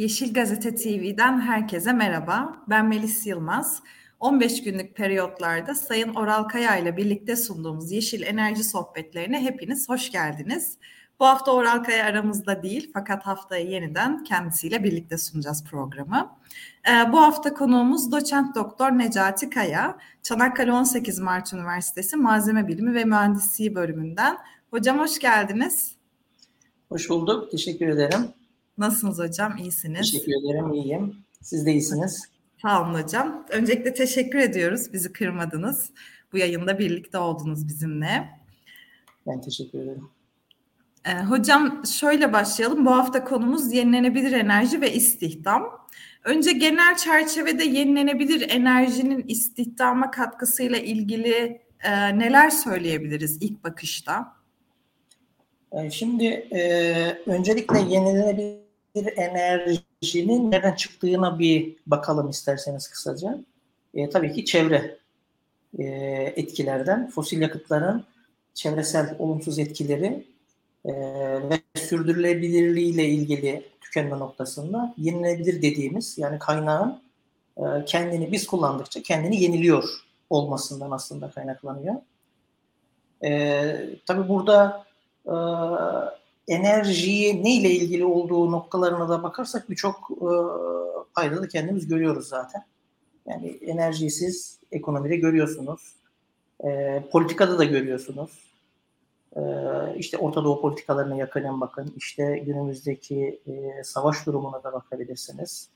Yeşil Gazete TV'den herkese merhaba. Ben Melis Yılmaz. 15 günlük periyotlarda Sayın Oral Kaya ile birlikte sunduğumuz Yeşil Enerji Sohbetlerine hepiniz hoş geldiniz. Bu hafta Oral Kaya aramızda değil fakat haftaya yeniden kendisiyle birlikte sunacağız programı. Ee, bu hafta konuğumuz doçent doktor Necati Kaya, Çanakkale 18 Mart Üniversitesi Malzeme Bilimi ve Mühendisliği bölümünden. Hocam hoş geldiniz. Hoş bulduk, teşekkür ederim. Nasılsınız hocam? İyisiniz. Teşekkür ederim, iyiyim. Siz de iyisiniz. Sağ olun hocam. Öncelikle teşekkür ediyoruz. Bizi kırmadınız. Bu yayında birlikte oldunuz bizimle. Ben teşekkür ederim. Ee, hocam şöyle başlayalım. Bu hafta konumuz yenilenebilir enerji ve istihdam. Önce genel çerçevede yenilenebilir enerjinin istihdama katkısıyla ilgili e, neler söyleyebiliriz ilk bakışta? Ee, şimdi e, öncelikle yenilenebilir enerjinin nereden çıktığına bir bakalım isterseniz kısaca. E, tabii ki çevre e, etkilerden, fosil yakıtların çevresel olumsuz etkileri e, ve sürdürülebilirliği ile ilgili tükenme noktasında yenilebilir dediğimiz yani kaynağın e, kendini biz kullandıkça kendini yeniliyor olmasından aslında kaynaklanıyor. E, tabii burada e, enerjiyi ne ile ilgili olduğu noktalarına da bakarsak birçok e, da kendimiz görüyoruz zaten. Yani enerjiyi siz ekonomide görüyorsunuz. E, politikada da görüyorsunuz. E, işte Orta Doğu politikalarına yakından bakın. İşte günümüzdeki e, savaş durumuna da bakabilirsiniz.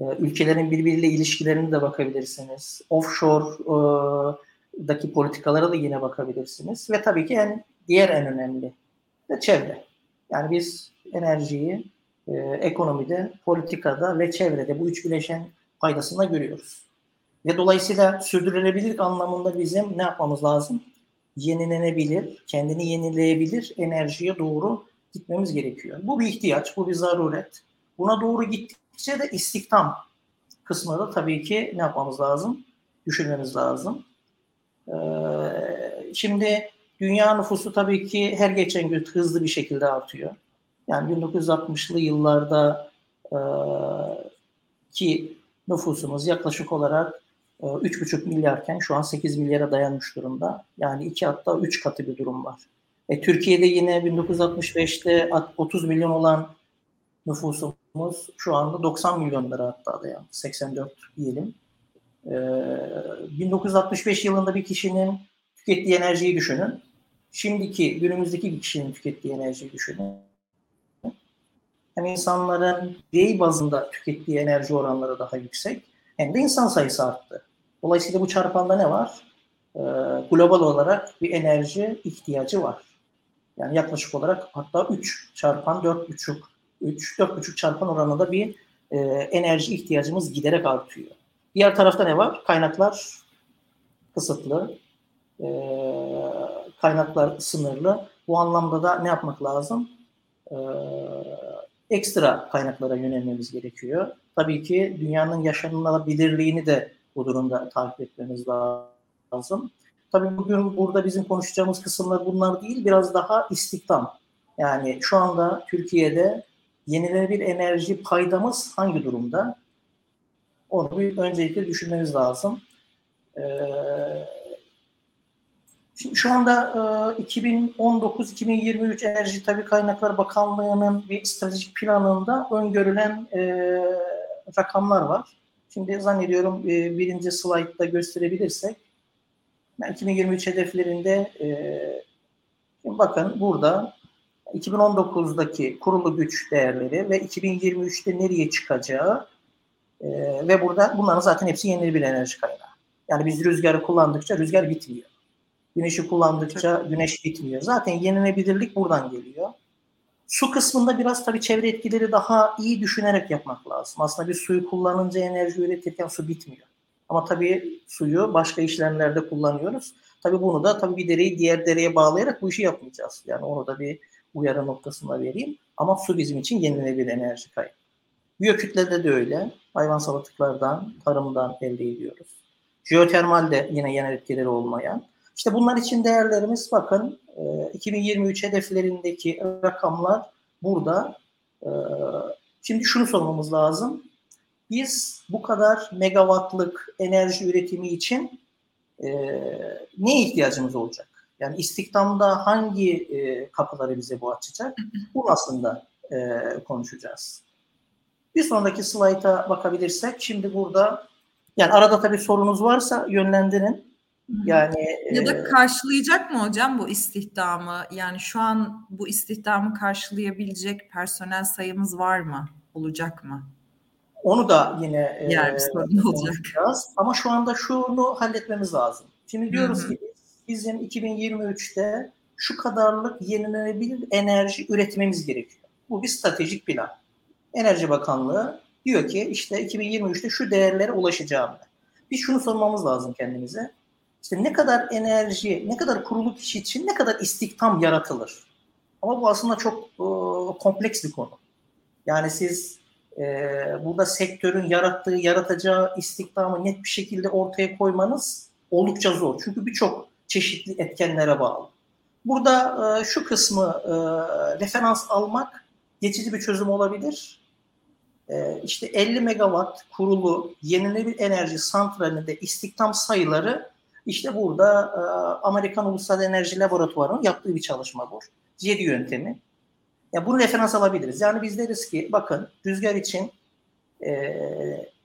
E, ülkelerin birbiriyle ilişkilerine de bakabilirsiniz. Offshore'daki politikalara da yine bakabilirsiniz. Ve tabii ki en, diğer en önemli de çevre. Yani biz enerjiyi e, ekonomide, politikada ve çevrede bu üç bileşen faydasında görüyoruz. Ve dolayısıyla sürdürülebilirlik anlamında bizim ne yapmamız lazım? Yenilenebilir, kendini yenileyebilir enerjiye doğru gitmemiz gerekiyor. Bu bir ihtiyaç, bu bir zaruret. Buna doğru gittikçe de istihdam kısmında da tabii ki ne yapmamız lazım? Düşünmemiz lazım. Ee, şimdi Dünya nüfusu tabii ki her geçen gün hızlı bir şekilde artıyor. Yani 1960'lı yıllarda e, ki nüfusumuz yaklaşık olarak e, 3,5 milyarken şu an 8 milyara dayanmış durumda. Yani iki hatta 3 katı bir durum var. E, Türkiye'de yine 1965'te 30 milyon olan nüfusumuz şu anda 90 milyonlara hatta dayandı. 84 diyelim. E, 1965 yılında bir kişinin tükettiği enerjiyi düşünün. Şimdiki, günümüzdeki bir kişinin tükettiği enerjiyi düşünün. Hem insanların birey bazında tükettiği enerji oranları daha yüksek hem de insan sayısı arttı. Dolayısıyla bu çarpanda ne var? Ee, global olarak bir enerji ihtiyacı var. Yani yaklaşık olarak hatta 3 çarpan 4,5 3 4,5 çarpan oranında bir e, enerji ihtiyacımız giderek artıyor. Diğer tarafta ne var? Kaynaklar kısıtlı e, kaynaklar sınırlı. Bu anlamda da ne yapmak lazım? E, ekstra kaynaklara yönelmemiz gerekiyor. Tabii ki dünyanın yaşanılabilirliğini de bu durumda takip etmemiz lazım. Tabii bugün burada bizim konuşacağımız kısımlar bunlar değil, biraz daha istihdam. Yani şu anda Türkiye'de yenilenebilir enerji paydamız hangi durumda? Onu bir öncelikle düşünmemiz lazım. Ee, Şimdi şu anda e, 2019-2023 Enerji Tabi Kaynaklar Bakanlığı'nın bir stratejik planında öngörülen e, rakamlar var. Şimdi zannediyorum e, birinci slaytta gösterebilirsek yani 2023 hedeflerinde e, bakın burada 2019'daki kurulu güç değerleri ve 2023'te nereye çıkacağı e, ve burada bunların zaten hepsi yenilenebilir enerji kaynağı. Yani biz rüzgarı kullandıkça rüzgar bitmiyor. Güneşi kullandıkça güneş bitmiyor. Zaten yenilebilirlik buradan geliyor. Su kısmında biraz tabii çevre etkileri daha iyi düşünerek yapmak lazım. Aslında bir suyu kullanınca enerji üretirken su bitmiyor. Ama tabii suyu başka işlemlerde kullanıyoruz. Tabii bunu da tabii bir dereyi diğer dereye bağlayarak bu işi yapmayacağız. Yani onu da bir uyarı noktasına vereyim. Ama su bizim için yenilenebilir enerji kaynağı. Biyokütlede de öyle. Hayvansal atıklardan, tarımdan elde ediyoruz. Jeotermal de yine genel etkileri olmayan. İşte bunlar için değerlerimiz bakın 2023 e, hedeflerindeki rakamlar burada e, Şimdi şunu sormamız lazım. Biz bu kadar megawattlık enerji üretimi için e, neye ihtiyacımız olacak? Yani istihdamda hangi kapıları bize bu açacak? Bu aslında konuşacağız. Bir sonraki slayta bakabilirsek şimdi burada yani arada tabii sorunuz varsa yönlendirin. Yani ya da e, karşılayacak mı hocam bu istihdamı? Yani şu an bu istihdamı karşılayabilecek personel sayımız var mı? Olacak mı? Onu da yine e, bir sorun olacak. Ama şu anda şunu halletmemiz lazım. Şimdi diyoruz Hı-hı. ki bizim 2023'te şu kadarlık yenilenebilir enerji üretmemiz gerekiyor. Bu bir stratejik plan. Enerji Bakanlığı diyor ki işte 2023'te şu değerlere ulaşacağım. Biz şunu sormamız lazım kendimize. İşte ne kadar enerji, ne kadar kurulu kişi için ne kadar istihdam yaratılır? Ama bu aslında çok e, kompleks bir konu. Yani siz e, burada sektörün yarattığı, yaratacağı istihdamı net bir şekilde ortaya koymanız oldukça zor. Çünkü birçok çeşitli etkenlere bağlı. Burada e, şu kısmı e, referans almak geçici bir çözüm olabilir. E, işte 50 megawatt kurulu yenilenebilir enerji santralinde istihdam sayıları işte burada e, Amerikan Ulusal Enerji Laboratuvarı'nın yaptığı bir çalışma bu. CEDI yöntemi. Ya bunu referans alabiliriz. Yani biz deriz ki bakın rüzgar için e,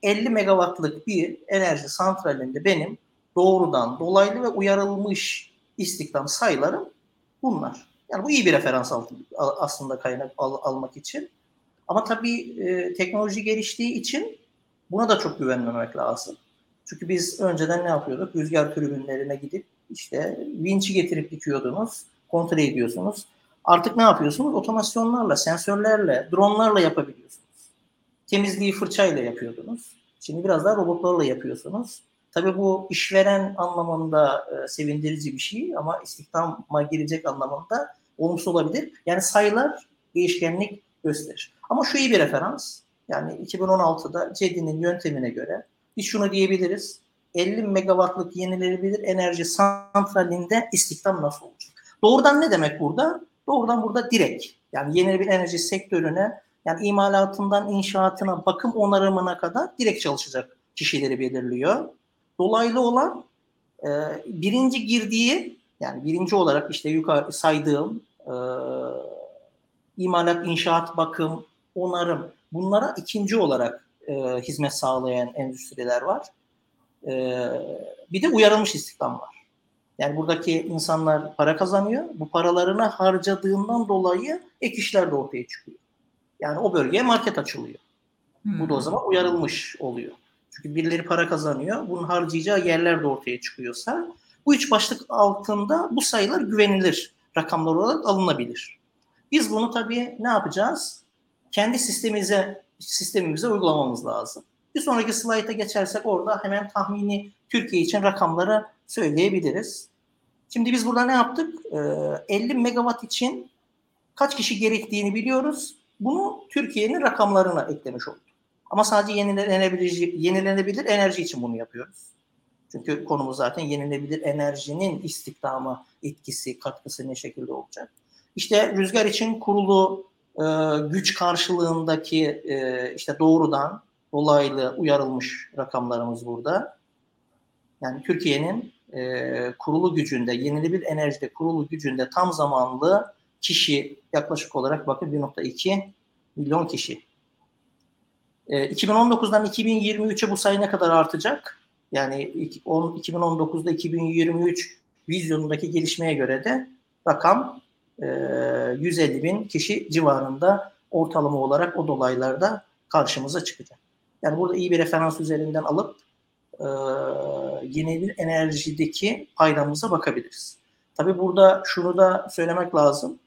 50 megawattlık bir enerji santralinde benim doğrudan dolaylı ve uyarılmış istihdam sayılarım bunlar. Yani bu iyi bir referans aslında kaynak al, almak için. Ama tabii e, teknoloji geliştiği için buna da çok güvenmemek lazım. Çünkü biz önceden ne yapıyorduk? Rüzgar tribünlerine gidip işte vinçi getirip dikiyordunuz, kontrol ediyorsunuz. Artık ne yapıyorsunuz? Otomasyonlarla, sensörlerle, dronlarla yapabiliyorsunuz. Temizliği fırçayla yapıyordunuz. Şimdi biraz daha robotlarla yapıyorsunuz. Tabii bu işveren anlamında e, sevindirici bir şey ama istihdama girecek anlamında olumsuz olabilir. Yani sayılar değişkenlik gösterir. Ama şu iyi bir referans. Yani 2016'da CEDI'nin yöntemine göre biz şunu diyebiliriz. 50 megawattlık yenilenebilir enerji santralinde istihdam nasıl olacak? Doğrudan ne demek burada? Doğrudan burada direkt yani yenilenebilir enerji sektörüne yani imalatından inşaatına, bakım onarımına kadar direkt çalışacak kişileri belirliyor. Dolaylı olan e, birinci girdiği yani birinci olarak işte yukarı saydığım e, imalat, inşaat, bakım, onarım bunlara ikinci olarak e, hizmet sağlayan endüstriler var. E, bir de uyarılmış istihdam var. Yani buradaki insanlar para kazanıyor. Bu paralarını harcadığından dolayı ek işler de ortaya çıkıyor. Yani o bölgeye market açılıyor. Hmm. Bu da o zaman uyarılmış oluyor. Çünkü birileri para kazanıyor. Bunun harcayacağı yerler de ortaya çıkıyorsa bu üç başlık altında bu sayılar güvenilir rakamlar olarak alınabilir. Biz bunu tabii ne yapacağız? Kendi sistemimize sistemimize uygulamamız lazım. Bir sonraki slayta geçersek orada hemen tahmini Türkiye için rakamları söyleyebiliriz. Şimdi biz burada ne yaptık? Ee, 50 megawatt için kaç kişi gerektiğini biliyoruz. Bunu Türkiye'nin rakamlarına eklemiş olduk. Ama sadece yenilenebilir, yenilenebilir enerji için bunu yapıyoruz. Çünkü konumuz zaten yenilenebilir enerjinin istihdama etkisi, katkısı ne şekilde olacak. İşte rüzgar için kurulu e, güç karşılığındaki e, işte doğrudan dolaylı uyarılmış rakamlarımız burada. Yani Türkiye'nin e, kurulu gücünde, yenilenebilir enerjide kurulu gücünde tam zamanlı kişi yaklaşık olarak bakın 1.2 milyon kişi. E, 2019'dan 2023'e bu sayı ne kadar artacak? Yani 2019'da 2023 vizyonundaki gelişmeye göre de rakam 150 e, bin kişi civarında ortalama olarak o dolaylarda karşımıza çıkacak. Yani burada iyi bir referans üzerinden alıp e, yenilenebilir enerjideki paydamıza bakabiliriz. Tabii burada şunu da söylemek lazım.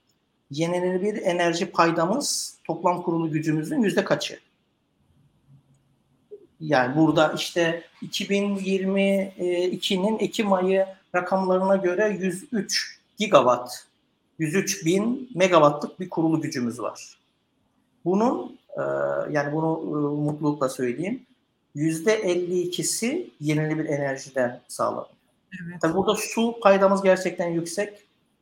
Yenilenebilir enerji paydamız toplam kurulu gücümüzün yüzde kaçı? Yani burada işte 2022'nin Ekim ayı rakamlarına göre 103 gigawatt 103 bin megawattlık bir kurulu gücümüz var. Bunun e, yani bunu e, mutlulukla söyleyeyim. %52'si yenilenebilir enerjiden sağlanıyor. Evet. Tabii burada su paydamız gerçekten yüksek.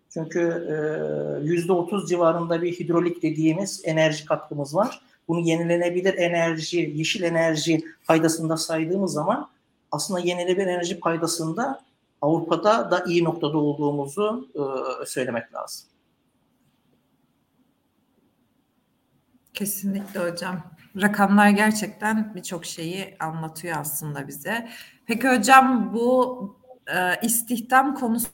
Çünkü e, %30 civarında bir hidrolik dediğimiz enerji katkımız var. bunu yenilenebilir enerji, yeşil enerji faydasında saydığımız zaman aslında yenilenebilir enerji paydasında Avrupa'da da iyi noktada olduğumuzu söylemek lazım. Kesinlikle hocam. Rakamlar gerçekten birçok şeyi anlatıyor aslında bize. Peki hocam bu e, istihdam konusu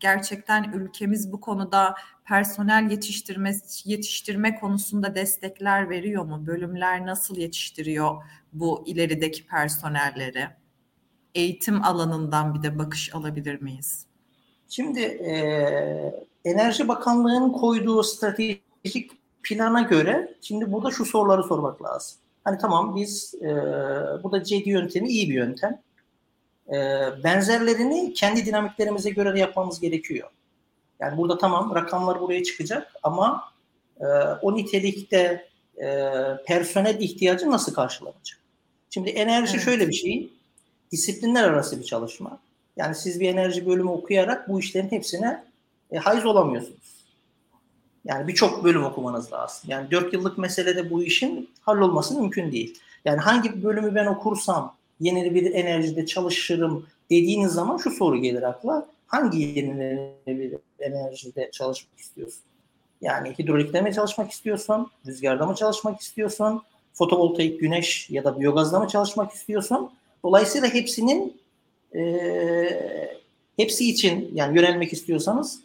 gerçekten ülkemiz bu konuda personel yetiştirme yetiştirme konusunda destekler veriyor mu? Bölümler nasıl yetiştiriyor bu ilerideki personelleri? Eğitim alanından bir de bakış alabilir miyiz? Şimdi e, Enerji Bakanlığı'nın koyduğu stratejik plana göre şimdi burada şu soruları sormak lazım. Hani tamam biz e, burada CD yöntemi iyi bir yöntem. E, benzerlerini kendi dinamiklerimize göre de yapmamız gerekiyor. Yani burada tamam rakamlar buraya çıkacak ama e, o nitelikte e, personel ihtiyacı nasıl karşılanacak? Şimdi enerji evet. şöyle bir şey, disiplinler arası bir çalışma. Yani siz bir enerji bölümü okuyarak bu işlerin hepsine e, haiz olamıyorsunuz. Yani birçok bölüm okumanız lazım. Yani dört yıllık meselede bu işin hallolması mümkün değil. Yani hangi bölümü ben okursam yenilenebilir enerjide çalışırım dediğiniz zaman şu soru gelir akla. Hangi yenilenebilir enerjide çalışmak istiyorsun? Yani hidrolikte mi çalışmak istiyorsun? Rüzgarda mı çalışmak istiyorsun? Fotovoltaik, güneş ya da biyogazda mı çalışmak istiyorsun? Dolayısıyla hepsinin e, hepsi için yani yönelmek istiyorsanız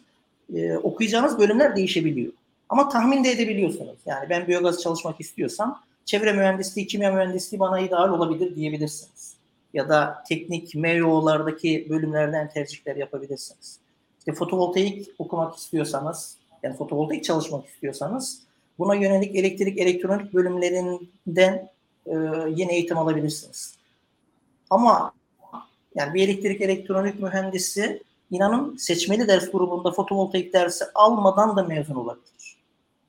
e, okuyacağınız bölümler değişebiliyor. Ama tahmin de edebiliyorsunuz. Yani ben biyogaz çalışmak istiyorsam çevre mühendisliği, kimya mühendisliği bana ideal olabilir diyebilirsiniz. Ya da teknik, MEO'lardaki bölümlerden tercihler yapabilirsiniz. İşte fotovoltaik okumak istiyorsanız, yani fotovoltaik çalışmak istiyorsanız buna yönelik elektrik, elektronik bölümlerinden e, yeni eğitim alabilirsiniz. Ama yani bir elektrik, elektronik mühendisi inanın seçmeli ders grubunda fotovoltaik dersi almadan da mezun olabilir.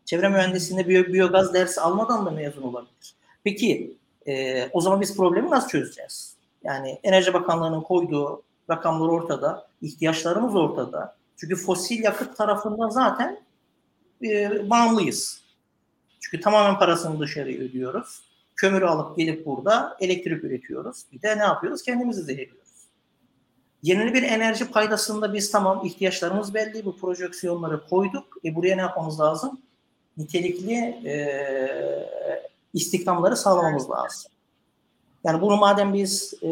Çevre mühendisliğinde biyo, biyogaz dersi almadan da mezun olabilir. Peki e, o zaman biz problemi nasıl çözeceğiz? Yani Enerji Bakanlığı'nın koyduğu rakamlar ortada, ihtiyaçlarımız ortada. Çünkü fosil yakıt tarafından zaten e, bağımlıyız. Çünkü tamamen parasını dışarıya ödüyoruz. Kömürü alıp gelip burada elektrik üretiyoruz. Bir de ne yapıyoruz? Kendimizi zehirliyoruz. Yenilenebilir enerji paydasında biz tamam ihtiyaçlarımız belli. Bu projeksiyonları koyduk. E buraya ne yapmamız lazım? Nitelikli e, istihdamları sağlamamız lazım. Yani bunu madem biz e,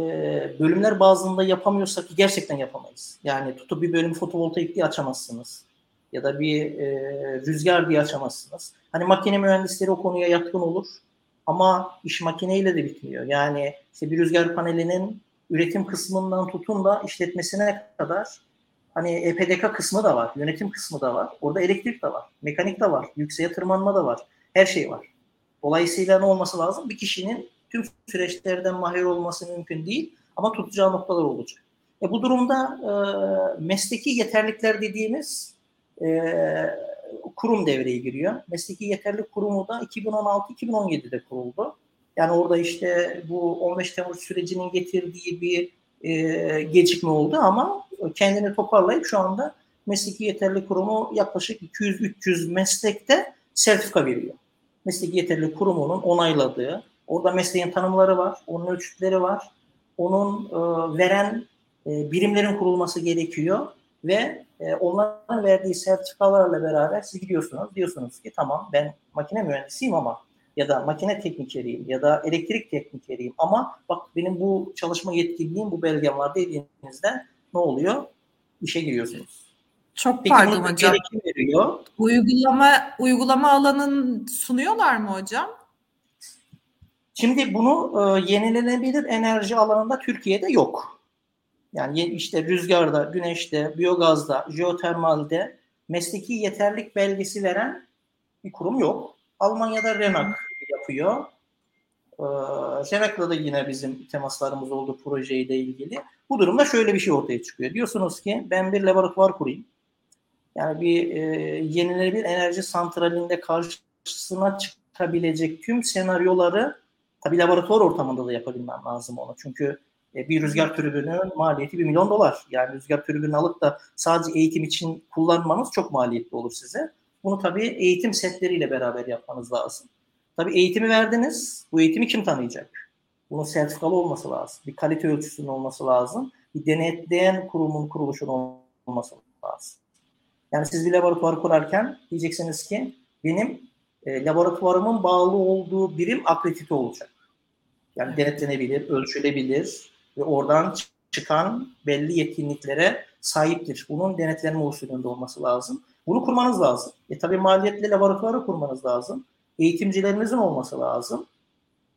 bölümler bazında yapamıyorsak ki gerçekten yapamayız. Yani tutup bir bölümü fotovoltaik diye açamazsınız. Ya da bir e, rüzgar diye açamazsınız. Hani makine mühendisleri o konuya yatkın olur. Ama iş makineyle de bitmiyor. Yani işte bir rüzgar panelinin üretim kısmından tutun da işletmesine kadar hani EPDK kısmı da var, yönetim kısmı da var. Orada elektrik de var, mekanik de var, yükseğe tırmanma da var. Her şey var. Dolayısıyla ne olması lazım? Bir kişinin tüm süreçlerden mahir olması mümkün değil ama tutacağı noktalar olacak. E bu durumda e, mesleki yeterlikler dediğimiz e, kurum devreye giriyor. Mesleki yeterlik kurumu da 2016-2017'de kuruldu. Yani orada işte bu 15 Temmuz sürecinin getirdiği bir e, gecikme oldu ama kendini toparlayıp şu anda mesleki yeterli kurumu yaklaşık 200-300 meslekte sertifika veriyor. Mesleki yeterli kurumunun onayladığı, orada mesleğin tanımları var, onun ölçütleri var, onun e, veren e, birimlerin kurulması gerekiyor ve e, onların verdiği sertifikalarla beraber siz gidiyorsunuz, diyorsunuz ki tamam ben makine mühendisiyim ama ya da makine teknikeriyim ya da elektrik teknikeriyim ama bak benim bu çalışma yetkinliğim bu belgem var dediğinizde ne oluyor? İşe giriyorsunuz. Çok Peki, pardon hocam. Veriyor. Uygulama uygulama alanın sunuyorlar mı hocam? Şimdi bunu e, yenilenebilir enerji alanında Türkiye'de yok. Yani işte rüzgarda, güneşte, biyogazda, jeotermalde mesleki yeterlik belgesi veren bir kurum yok. Almanya'da Renak yapıyor. Ee, Renak'la da yine bizim temaslarımız oldu projeyle ilgili. Bu durumda şöyle bir şey ortaya çıkıyor. Diyorsunuz ki ben bir laboratuvar kurayım. Yani bir e, yenilenebilir enerji santralinde karşısına çıkabilecek tüm senaryoları tabii laboratuvar ortamında da yapabilmem lazım onu. Çünkü E, bir rüzgar türbünün maliyeti 1 milyon dolar. Yani rüzgar türbünü alıp da sadece eğitim için kullanmanız çok maliyetli olur size. Bunu tabii eğitim setleriyle beraber yapmanız lazım. Tabii eğitimi verdiniz. Bu eğitimi kim tanıyacak? Bunun sertifikalı olması lazım. Bir kalite ölçüsünün olması lazım. Bir denetleyen kurumun kuruluşunun olması lazım. Yani siz bir laboratuvar kurarken diyeceksiniz ki benim e, laboratuvarımın bağlı olduğu birim akredite olacak. Yani denetlenebilir, ölçülebilir ve oradan çıkan belli yetkinliklere sahiptir. Bunun denetlenme usulünde olması lazım. Bunu kurmanız lazım. E tabii maliyetli laboratuvarı kurmanız lazım. Eğitimcilerinizin olması lazım.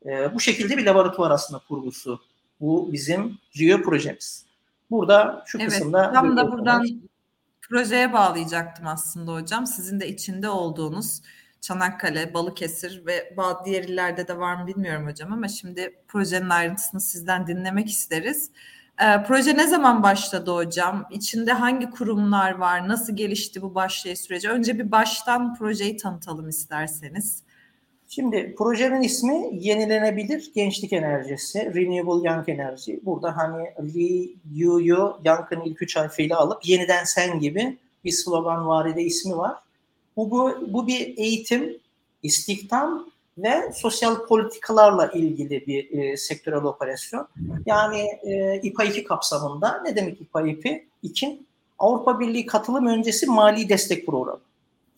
E, bu şekilde bir laboratuvar aslında kurgusu. Bu bizim Rio projemiz. Burada şu evet, kısımda... Tam da buradan projeye bağlayacaktım aslında hocam. Sizin de içinde olduğunuz Çanakkale, Balıkesir ve bazı diğer illerde de var mı bilmiyorum hocam ama şimdi projenin ayrıntısını sizden dinlemek isteriz. E, proje ne zaman başladı hocam? İçinde hangi kurumlar var? Nasıl gelişti bu başlayış süreci? Önce bir baştan projeyi tanıtalım isterseniz. Şimdi projenin ismi yenilenebilir gençlik enerjisi, Renewable Young Energy. Burada hani Re, You, You, Young'ın ilk üç harfiyle alıp yeniden sen gibi bir slogan varide ismi var. Bu, bu, bu bir eğitim, istihdam ve sosyal politikalarla ilgili bir e, sektörel operasyon. Yani e, İPA 2 kapsamında ne demek İPA 2? 2 Avrupa Birliği katılım öncesi mali destek programı.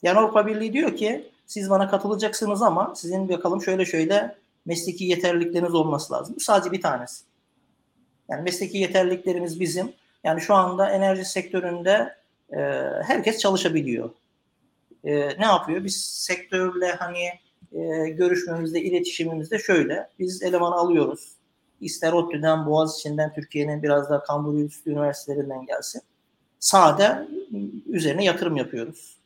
Yani Avrupa Birliği diyor ki siz bana katılacaksınız ama sizin bakalım şöyle şöyle mesleki yeterlilikleriniz olması lazım. Bu sadece bir tanesi. Yani mesleki yeterliliklerimiz bizim. Yani şu anda enerji sektöründe e, herkes çalışabiliyor. E, ne yapıyor? Biz sektörle hani e, görüşmemizde, iletişimimizde şöyle. Biz elemanı alıyoruz. İster ODTÜ'den, Boğaziçi'nden, Türkiye'nin biraz daha kambur üstü üniversitelerinden gelsin. Sade üzerine yatırım yapıyoruz.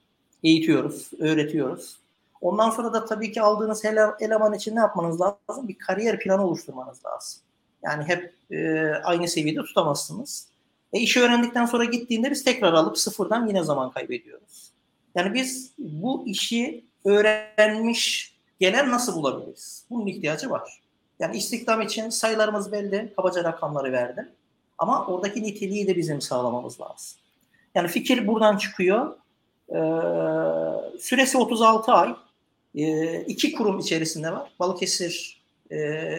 Eğitiyoruz, öğretiyoruz. Ondan sonra da tabii ki aldığınız eleman için ne yapmanız lazım? Bir kariyer planı oluşturmanız lazım. Yani hep e, aynı seviyede tutamazsınız. E işi öğrendikten sonra gittiğinde biz tekrar alıp sıfırdan yine zaman kaybediyoruz. Yani biz bu işi öğrenmiş gelen nasıl bulabiliriz? Bunun ihtiyacı var. Yani istihdam için sayılarımız belli. Kabaca rakamları verdim. Ama oradaki niteliği de bizim sağlamamız lazım. Yani fikir buradan çıkıyor. Ee, süresi 36 ay. Ee, iki kurum içerisinde var. Balıkesir e,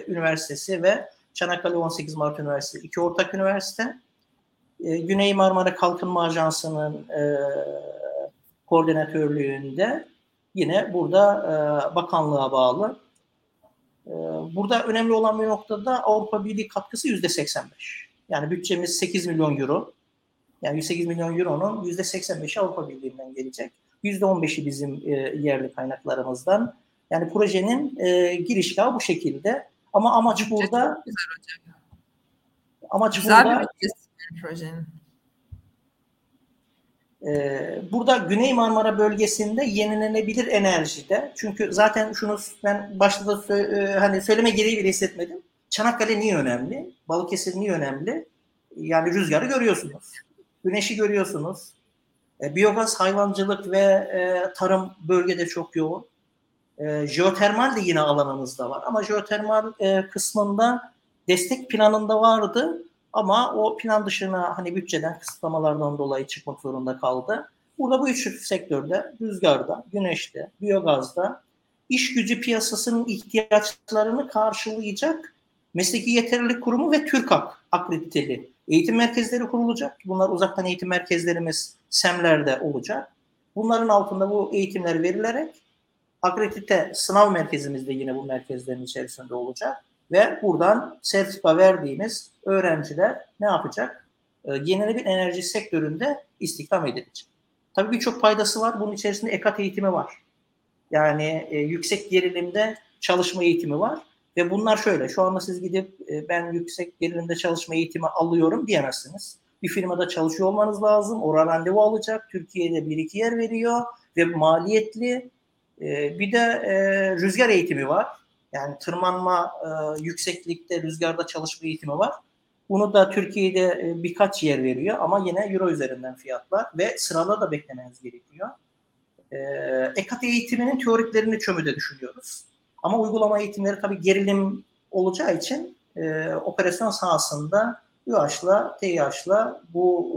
Üniversitesi ve Çanakkale 18 Mart Üniversitesi. iki ortak üniversite. Ee, Güney Marmara Kalkınma Ajansı'nın e, koordinatörlüğünde yine burada e, bakanlığa bağlı. E, burada önemli olan bir noktada Avrupa Birliği katkısı yüzde 85. Yani bütçemiz 8 milyon euro. Yani 108 milyon euronun yüzde 85'i Avrupa Birliği'nden gelecek. Yüzde 15'i bizim e, yerli kaynaklarımızdan. Yani projenin e, girişgahı bu şekilde. Ama amaç burada amaç güzel burada bir projenin. Ee, burada Güney Marmara bölgesinde yenilenebilir enerjide. Çünkü zaten şunu ben başta da e, hani söyleme gereği bile hissetmedim. Çanakkale niye önemli? Balıkesir niye önemli? Yani rüzgarı görüyorsunuz. Güneşi görüyorsunuz. E, biyogaz, hayvancılık ve e, tarım bölgede çok yoğun. Jeotermal de yine alanımızda var. Ama jeotermal kısmında destek planında vardı ama o plan dışına hani bütçeden kısıtlamalardan dolayı çıkmak zorunda kaldı. Burada bu üç sektörde rüzgarda, güneşte, biyogazda iş gücü piyasasının ihtiyaçlarını karşılayacak mesleki yeterlilik kurumu ve TÜRKAK akrediteli eğitim merkezleri kurulacak. Bunlar uzaktan eğitim merkezlerimiz SEM'lerde olacak. Bunların altında bu eğitimler verilerek akredite sınav merkezimiz de yine bu merkezlerin içerisinde olacak ve buradan sertifika verdiğimiz öğrenciler ne yapacak? E, yenilenebilir enerji sektöründe istihdam edilecek. Tabii birçok faydası var. Bunun içerisinde ekat eğitimi var. Yani e, yüksek gerilimde çalışma eğitimi var. Ve bunlar şöyle. Şu anda siz gidip e, ben yüksek gerilimde çalışma eğitimi alıyorum diyemezsiniz. Bir firmada çalışıyor olmanız lazım. Orada randevu alacak. Türkiye'de bir iki yer veriyor ve maliyetli. E, bir de e, rüzgar eğitimi var. Yani tırmanma e, yükseklikte rüzgarda çalışma eğitimi var. Bunu da Türkiye'de e, birkaç yer veriyor ama yine euro üzerinden fiyatlar ve sırada da beklemeniz gerekiyor. E, EKAT eğitiminin teoriklerini çömüde düşünüyoruz. Ama uygulama eğitimleri tabii gerilim olacağı için e, operasyon sahasında UH'la, TİH'la bu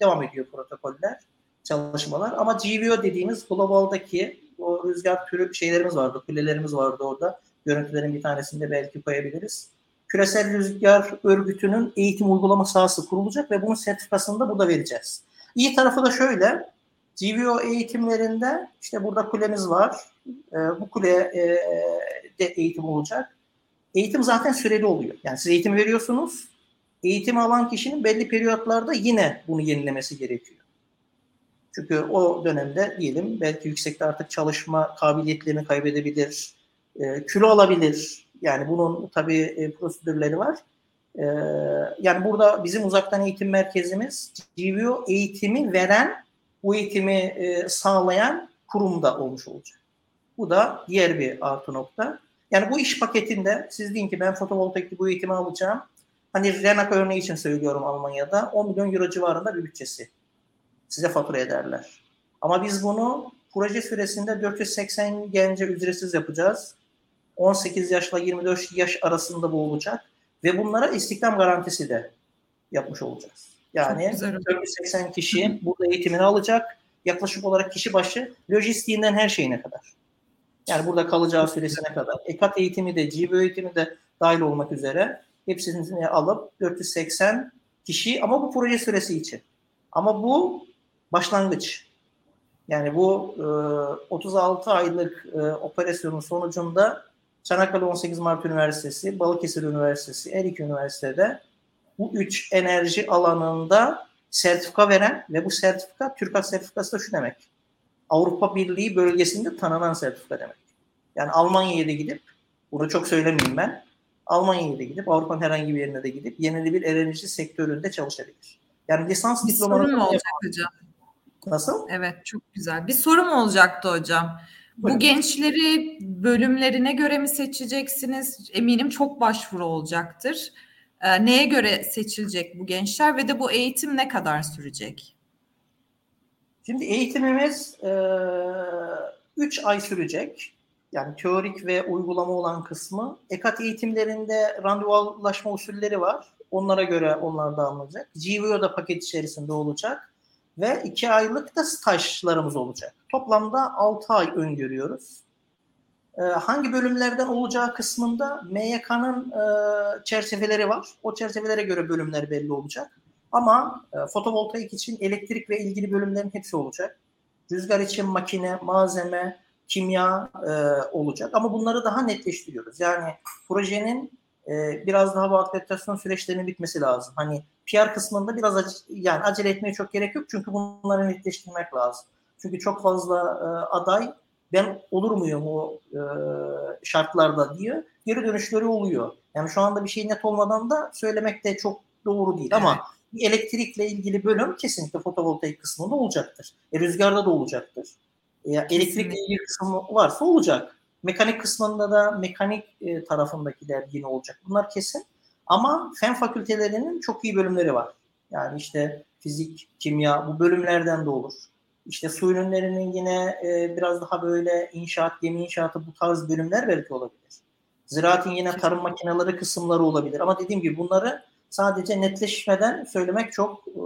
e, devam ediyor protokoller, çalışmalar. Ama GVO dediğimiz globaldaki o rüzgar türü şeylerimiz vardı, kulelerimiz vardı orada. Görüntülerin bir tanesinde belki koyabiliriz. Küresel Rüzgar Örgütü'nün eğitim uygulama sahası kurulacak ve bunun sertifikasını da burada vereceğiz. İyi tarafı da şöyle, GVO eğitimlerinde işte burada kulemiz var. E, bu kule e, de eğitim olacak. Eğitim zaten süreli oluyor. Yani siz eğitim veriyorsunuz. Eğitim alan kişinin belli periyotlarda yine bunu yenilemesi gerekiyor. Çünkü o dönemde diyelim belki yüksekte artık çalışma kabiliyetlerini kaybedebilir, e, kilo alabilir. Yani bunun tabii e, prosedürleri var. E, yani burada bizim uzaktan eğitim merkezimiz GVO eğitimi veren, bu eğitimi e, sağlayan kurumda olmuş olacak. Bu da diğer bir artı nokta. Yani bu iş paketinde siz deyin ki ben fotovoltaikli bu eğitimi alacağım. Hani Renak örneği için söylüyorum Almanya'da 10 milyon euro civarında bir bütçesi. Size fatura ederler. Ama biz bunu proje süresinde 480 gence ücretsiz yapacağız. 18 yaşla 24 yaş arasında bu olacak. Ve bunlara istihdam garantisi de yapmış olacağız. Yani 480 kişi burada eğitimini alacak. Yaklaşık olarak kişi başı lojistiğinden her şeyine kadar. Yani burada kalacağı süresine kadar. EKAT eğitimi de, GBO eğitimi de dahil olmak üzere hepsini alıp 480 kişi ama bu proje süresi için. Ama bu başlangıç. Yani bu e, 36 aylık e, operasyonun sonucunda Çanakkale 18 Mart Üniversitesi, Balıkesir Üniversitesi, her iki üniversitede bu üç enerji alanında sertifika veren ve bu sertifika TÜRKAT sertifikası da şu demek. Avrupa Birliği bölgesinde tanınan sertifika demek. Yani Almanya'ya da gidip, bunu çok söylemeyeyim ben, Almanya'ya da gidip, Avrupa'nın herhangi bir yerine de gidip yenilenebilir enerji sektöründe çalışabilir. Yani lisans bir diplomanı... sorum olacak hocam? Nasıl? Evet, çok güzel. Bir sorum olacaktı hocam. Buyurun. Bu gençleri bölümlerine göre mi seçeceksiniz? Eminim çok başvuru olacaktır. Ee, neye göre seçilecek bu gençler ve de bu eğitim ne kadar sürecek? Şimdi eğitimimiz 3 e, ay sürecek. Yani teorik ve uygulama olan kısmı. EKAT eğitimlerinde randevulaşma usulleri var. Onlara göre onlar da alınacak. GVO da paket içerisinde olacak. Ve 2 aylık da stajlarımız olacak. Toplamda 6 ay öngörüyoruz. Ee, hangi bölümlerden olacağı kısmında MYK'nın e, çerçeveleri var. O çerçevelere göre bölümler belli olacak. Ama e, fotovoltaik için elektrik ve ilgili bölümlerin hepsi olacak. Rüzgar için makine, malzeme, kimya e, olacak. Ama bunları daha netleştiriyoruz. Yani projenin e, biraz daha bu akreditasyon süreçlerinin bitmesi lazım. Hani PR kısmında biraz ac- yani acele etmeye çok gerek yok. Çünkü bunları netleştirmek lazım. Çünkü çok fazla e, aday ben olur muyum o e, şartlarda diye geri dönüşleri oluyor. Yani şu anda bir şey net olmadan da söylemek de çok doğru değil. Evet. Ama elektrikle ilgili bölüm kesinlikle fotovoltaik kısmında olacaktır. E, rüzgarda da olacaktır. E, elektrikle ilgili kısmı varsa olacak. Mekanik kısmında da mekanik e, tarafındakiler yine olacak. Bunlar kesin. Ama fen fakültelerinin çok iyi bölümleri var. Yani işte fizik, kimya bu bölümlerden de olur. İşte su ürünlerinin yine e, biraz daha böyle inşaat, gemi inşaatı bu tarz bölümler belki olabilir. Ziraatın yine tarım makineleri kısımları olabilir. Ama dediğim gibi bunları sadece netleşmeden söylemek çok e,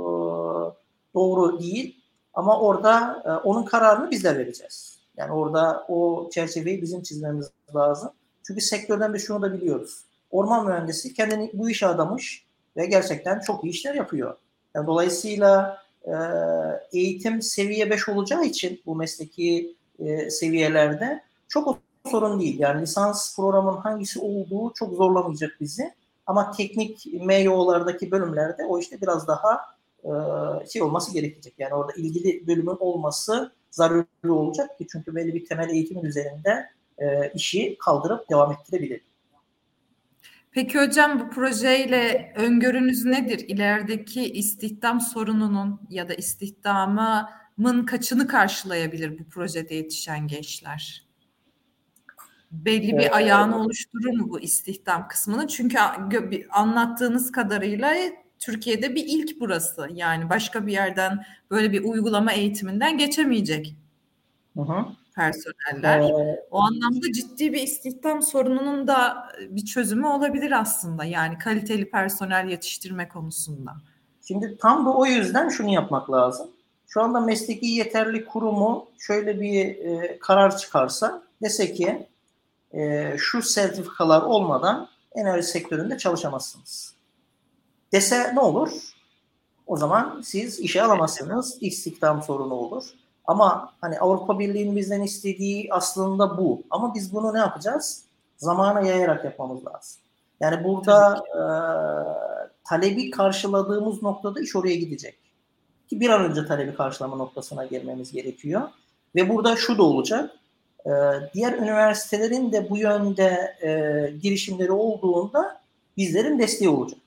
doğru değil. Ama orada e, onun kararını bizler vereceğiz. Yani orada o çerçeveyi bizim çizmemiz lazım. Çünkü sektörden biz şunu da biliyoruz. Orman mühendisi kendini bu işe adamış ve gerçekten çok iyi işler yapıyor. Yani dolayısıyla e, eğitim seviye 5 olacağı için bu mesleki e, seviyelerde çok sorun değil. Yani lisans programının hangisi olduğu çok zorlamayacak bizi. Ama teknik MYO'lardaki bölümlerde o işte biraz daha e, şey olması gerekecek. Yani orada ilgili bölümün olması zaruri olacak ki çünkü belli bir temel eğitimin üzerinde e, işi kaldırıp devam ettirebilir. Peki hocam bu projeyle öngörünüz nedir? İlerideki istihdam sorununun ya da istihdamın kaçını karşılayabilir bu projede yetişen gençler? Belli bir ayağını oluşturur mu bu istihdam kısmını? Çünkü anlattığınız kadarıyla Türkiye'de bir ilk burası. Yani başka bir yerden böyle bir uygulama eğitiminden geçemeyecek. Hı. personeller. Ee, o anlamda ciddi bir istihdam sorununun da bir çözümü olabilir aslında. Yani kaliteli personel yetiştirme konusunda. Şimdi tam da o yüzden şunu yapmak lazım. Şu anda mesleki yeterli kurumu şöyle bir e, karar çıkarsa dese ki e, şu sertifikalar olmadan enerji sektöründe çalışamazsınız. Dese ne olur? O zaman siz işe alamazsınız. İstihdam sorunu olur. Ama hani Avrupa Birliği'nin bizden istediği aslında bu. Ama biz bunu ne yapacağız? Zamana yayarak yapmamız lazım. Yani burada e, talebi karşıladığımız noktada iş oraya gidecek. Ki bir an önce talebi karşılama noktasına gelmemiz gerekiyor. Ve burada şu da olacak. E, diğer üniversitelerin de bu yönde e, girişimleri olduğunda bizlerin desteği olacak.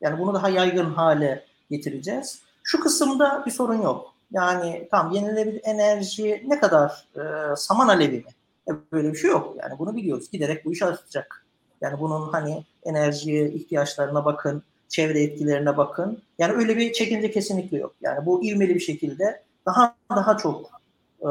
Yani bunu daha yaygın hale getireceğiz. Şu kısımda bir sorun yok. Yani tam yenilenebilir enerji ne kadar e, saman alevi mi? E, böyle bir şey yok. Yani bunu biliyoruz. Giderek bu iş artacak. Yani bunun hani enerji ihtiyaçlarına bakın, çevre etkilerine bakın. Yani öyle bir çekince kesinlikle yok. Yani bu ivmeli bir şekilde daha daha çok e,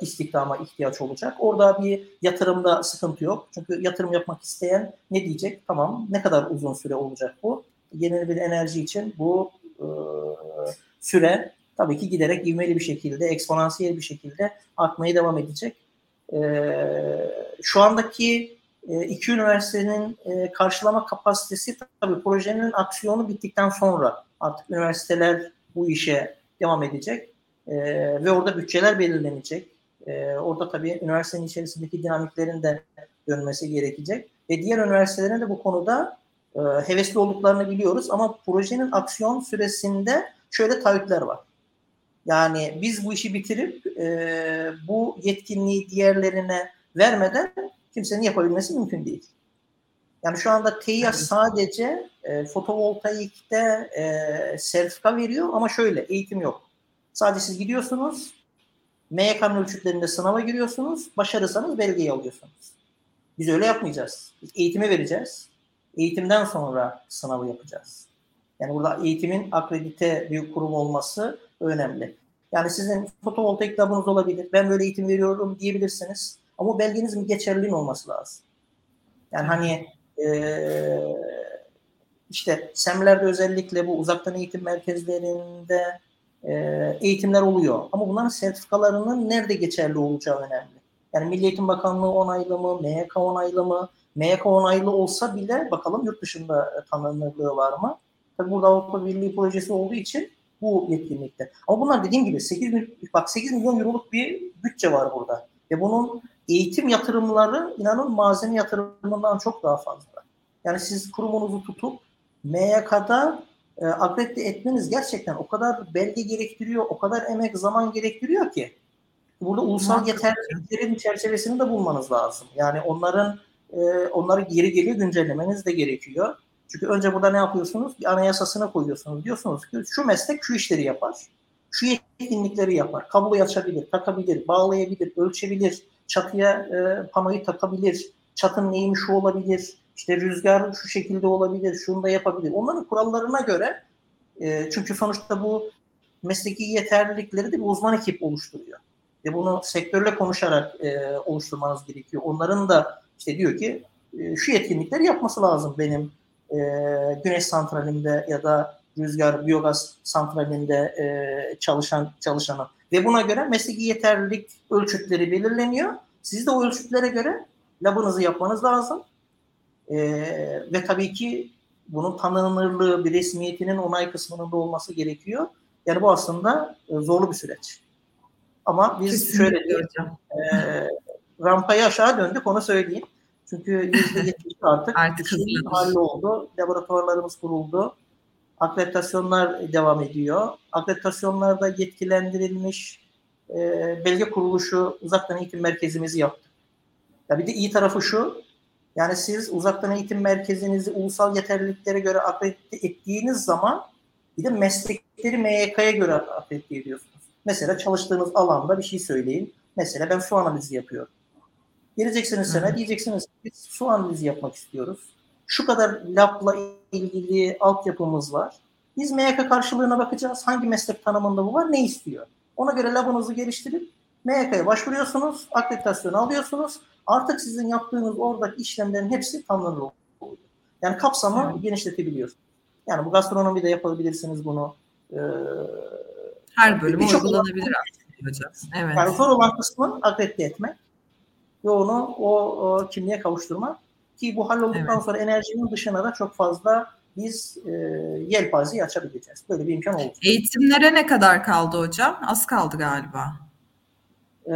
istihdama ihtiyaç olacak. Orada bir yatırımda sıkıntı yok. Çünkü yatırım yapmak isteyen ne diyecek? Tamam ne kadar uzun süre olacak bu? Yenilenebilir enerji için bu e, süre tabii ki giderek ivmeli bir şekilde, eksponansiyel bir şekilde artmaya devam edecek. E, şu andaki e, iki üniversitenin e, karşılama kapasitesi tabii projenin aksiyonu bittikten sonra artık üniversiteler bu işe devam edecek e, ve orada bütçeler belirlenecek. E, orada tabii üniversitenin içerisindeki dinamiklerin de dönmesi gerekecek ve diğer üniversitelerin de bu konuda e, hevesli olduklarını biliyoruz ama projenin aksiyon süresinde şöyle taahhütler var. Yani biz bu işi bitirip e, bu yetkinliği diğerlerine vermeden kimsenin yapabilmesi mümkün değil. Yani şu anda TEİA sadece e, fotovoltaikte e, sertifika veriyor ama şöyle eğitim yok. Sadece siz gidiyorsunuz, MYK'nın ölçütlerinde sınava giriyorsunuz, başarırsanız belgeyi alıyorsunuz. Biz öyle yapmayacağız. Biz eğitimi vereceğiz. Eğitimden sonra sınavı yapacağız. Yani burada eğitimin akredite bir kurum olması önemli. Yani sizin fotovoltaik labınız olabilir. Ben böyle eğitim veriyorum diyebilirsiniz. Ama belgenizin geçerli olması lazım. Yani hani e, işte semlerde özellikle bu uzaktan eğitim merkezlerinde e, eğitimler oluyor. Ama bunların sertifikalarının nerede geçerli olacağı önemli. Yani Milli Eğitim Bakanlığı onaylı mı, MYK onaylı mı? MYK onaylı olsa bile bakalım yurt dışında tanınırlığı var mı? Tabii burada Avrupa Birliği projesi olduğu için bu yetkinlikte. Ama bunlar dediğim gibi 8, bak 8 milyon euroluk bir bütçe var burada. Ve bunun eğitim yatırımları inanın malzeme yatırımından çok daha fazla. Yani siz kurumunuzu tutup MYK'da e, akredite etmeniz gerçekten o kadar belge gerektiriyor, o kadar emek, zaman gerektiriyor ki burada ulusal yeterliliklerin çerçevesini de bulmanız lazım. Yani onların e, onları geri geliyor güncellemeniz de gerekiyor. Çünkü önce burada ne yapıyorsunuz? Bir anayasasına koyuyorsunuz. Diyorsunuz ki şu meslek şu işleri yapar. Şu yetkinlikleri yapar. Kablo açabilir, takabilir, bağlayabilir, ölçebilir, çatıya e, panoyu takabilir, çatın neyimi şu olabilir, işte rüzgar şu şekilde olabilir, şunu da yapabilir. Onların kurallarına göre e, çünkü sonuçta bu mesleki yeterlilikleri de bir uzman ekip oluşturuyor. Ve bunu sektörle konuşarak e, oluşturmanız gerekiyor. Onların da işte diyor ki e, şu yetkinlikleri yapması lazım benim e, güneş santralinde ya da rüzgar biyogaz santralinde e, çalışan çalışanı ve buna göre mesleki yeterlilik ölçütleri belirleniyor. Siz de o ölçütlere göre labınızı yapmanız lazım. E, ve tabii ki bunun tanınırlığı, bir resmiyetinin onay kısmının da olması gerekiyor. Yani bu aslında e, zorlu bir süreç. Ama biz Kesinlikle şöyle diyeceğim. E, rampayı aşağı döndük onu söyleyeyim. Çünkü %70 artık, artık halloldu. Laboratuvarlarımız kuruldu. Akreditasyonlar devam ediyor. Akreditasyonlarda yetkilendirilmiş e, belge kuruluşu uzaktan eğitim merkezimizi yaptık. Ya bir de iyi tarafı şu, yani siz uzaktan eğitim merkezinizi ulusal yeterliliklere göre akredite ettiğiniz zaman bir de meslekleri MYK'ya göre akredite ediyorsunuz. Mesela çalıştığınız alanda bir şey söyleyin. Mesela ben su analizi yapıyorum. Geleceksiniz sene diyeceksiniz biz su analizi yapmak istiyoruz. Şu kadar labla ilgili altyapımız var. Biz MYK karşılığına bakacağız. Hangi meslek tanımında bu var? Ne istiyor? Ona göre labınızı geliştirip MYK'ya başvuruyorsunuz, akreditasyonu alıyorsunuz. Artık sizin yaptığınız oradaki işlemlerin hepsi tamamlanır oluyor. Yani kapsamı evet. genişletebiliyorsunuz. Yani bu gastronomide yapabilirsiniz bunu. Ee, Her bölüm uygulanabilir aslında hocam. Evet. Yani zor olan kısmı akredite etmek ve onu o, o kimliğe kavuşturmak. Ki bu hallolduktan evet. sonra enerjinin dışına da çok fazla biz e, yelpazeyi açabileceğiz. Böyle bir imkan olacak. Eğitimlere ne kadar kaldı hocam? Az kaldı galiba. E,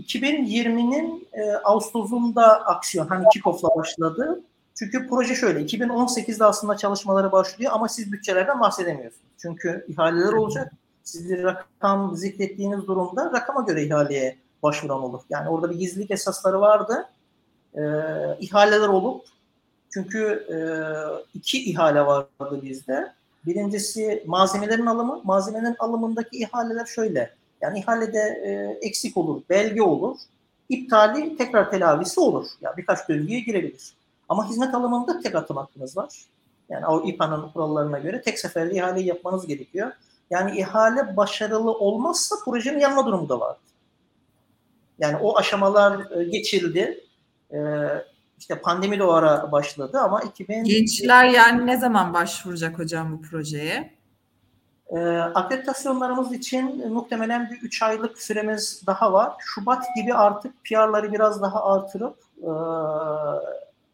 2020'nin e, Ağustos'unda aksiyon hani kick-off'la başladı. Çünkü proje şöyle 2018'de aslında çalışmaları başlıyor ama siz bütçelerden bahsedemiyorsunuz. Çünkü ihaleler olacak. Siz bir rakam zikrettiğiniz durumda rakama göre ihaleye başvuran olur. Yani orada bir gizlilik esasları vardı. E, ihaleler olup çünkü e, iki ihale vardı bizde. Birincisi malzemelerin alımı. Malzemelerin alımındaki ihaleler şöyle. Yani ihalede e, eksik olur, belge olur. iptali tekrar telavisi olur. Yani birkaç döngüye girebilir. Ama hizmet alımında tek atım hakkınız var. Yani o İPA'nın kurallarına göre tek seferde ihaleyi yapmanız gerekiyor. Yani ihale başarılı olmazsa projenin yanma durumu da var. Yani o aşamalar e, geçildi. E, işte pandemi de o ara başladı ama 2000... Gençler yani ne zaman başvuracak hocam bu projeye? E, akreditasyonlarımız için muhtemelen bir 3 aylık süremiz daha var. Şubat gibi artık PR'ları biraz daha artırıp e,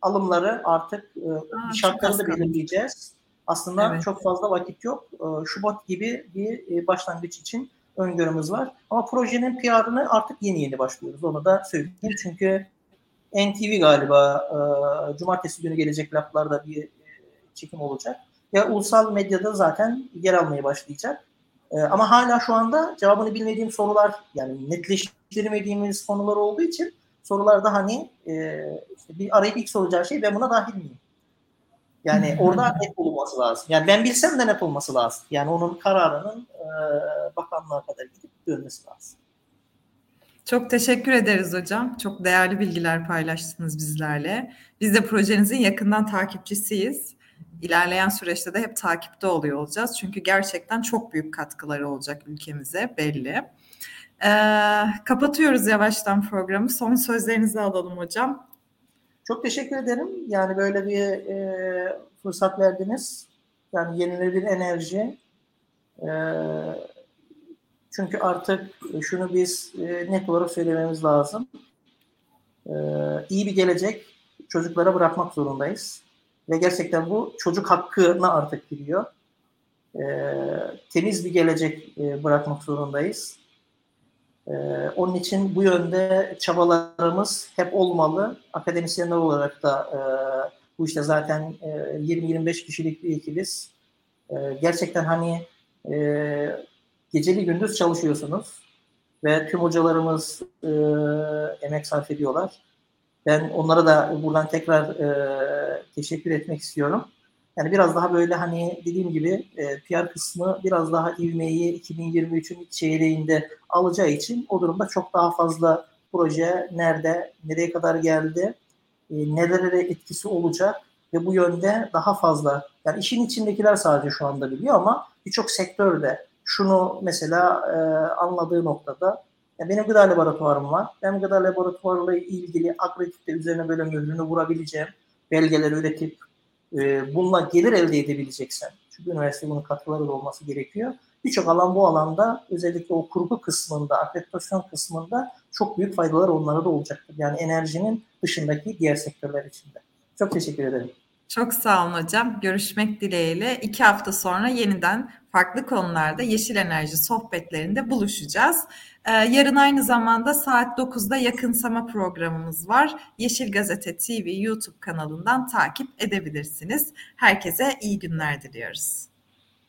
alımları artık e, şartlarını belirleyeceğiz. Aslında evet. çok fazla vakit yok. E, Şubat gibi bir e, başlangıç için öngörümüz var. Ama projenin PR'ını artık yeni yeni başlıyoruz. Onu da söyleyeyim. Çünkü NTV galiba e, cumartesi günü gelecek laflarda bir çekim olacak. Ya ulusal medyada zaten yer almaya başlayacak. E, ama hala şu anda cevabını bilmediğim sorular yani netleştirmediğimiz konular olduğu için sorularda hani e, işte bir arayıp ilk soracağı şey ben buna dahil miyim? Yani orada net olması lazım. Yani ben bilsem de net olması lazım. Yani onun kararının e, bakanlığa kadar gidip dönmesi lazım. Çok teşekkür ederiz hocam. Çok değerli bilgiler paylaştınız bizlerle. Biz de projenizin yakından takipçisiyiz. İlerleyen süreçte de hep takipte oluyor olacağız. Çünkü gerçekten çok büyük katkıları olacak ülkemize belli. Ee, kapatıyoruz yavaştan programı. Son sözlerinizi alalım hocam. Çok teşekkür ederim. Yani böyle bir e, fırsat verdiniz. Yani yenilenebilir enerji. E, çünkü artık şunu biz e, net olarak söylememiz lazım. E, iyi bir gelecek çocuklara bırakmak zorundayız. Ve gerçekten bu çocuk hakkına artık giriyor. E, temiz bir gelecek e, bırakmak zorundayız. E, onun için bu yönde çabalarımız hep olmalı. Akademisyenler olarak da e, bu işte zaten e, 20-25 kişilik bir ekibiz. E, gerçekten hani e, geceli gündüz çalışıyorsunuz ve tüm hocalarımız e, emek sarf ediyorlar. Ben onlara da buradan tekrar e, teşekkür etmek istiyorum. Yani biraz daha böyle hani dediğim gibi e, PR kısmı biraz daha ivmeyi 2023'ün ilk çeyreğinde alacağı için o durumda çok daha fazla proje nerede, nereye kadar geldi, e, nelere etkisi olacak ve bu yönde daha fazla yani işin içindekiler sadece şu anda biliyor ama birçok sektörde şunu mesela e, anladığı noktada ya benim gıda laboratuvarım var. Ben gıda laboratuvarıyla ilgili akredite üzerine böyle mührünü vurabileceğim belgeler üretip e, bununla gelir elde edebileceksen çünkü üniversite bunun katkıları da olması gerekiyor. Birçok alan bu alanda özellikle o kurgu kısmında, akreditasyon kısmında çok büyük faydalar onlara da olacaktır. Yani enerjinin dışındaki diğer sektörler içinde. Çok teşekkür ederim. Çok sağ olun hocam. Görüşmek dileğiyle. iki hafta sonra yeniden farklı konularda yeşil enerji sohbetlerinde buluşacağız. Ee, yarın aynı zamanda saat 9'da yakınsama programımız var. Yeşil Gazete TV YouTube kanalından takip edebilirsiniz. Herkese iyi günler diliyoruz.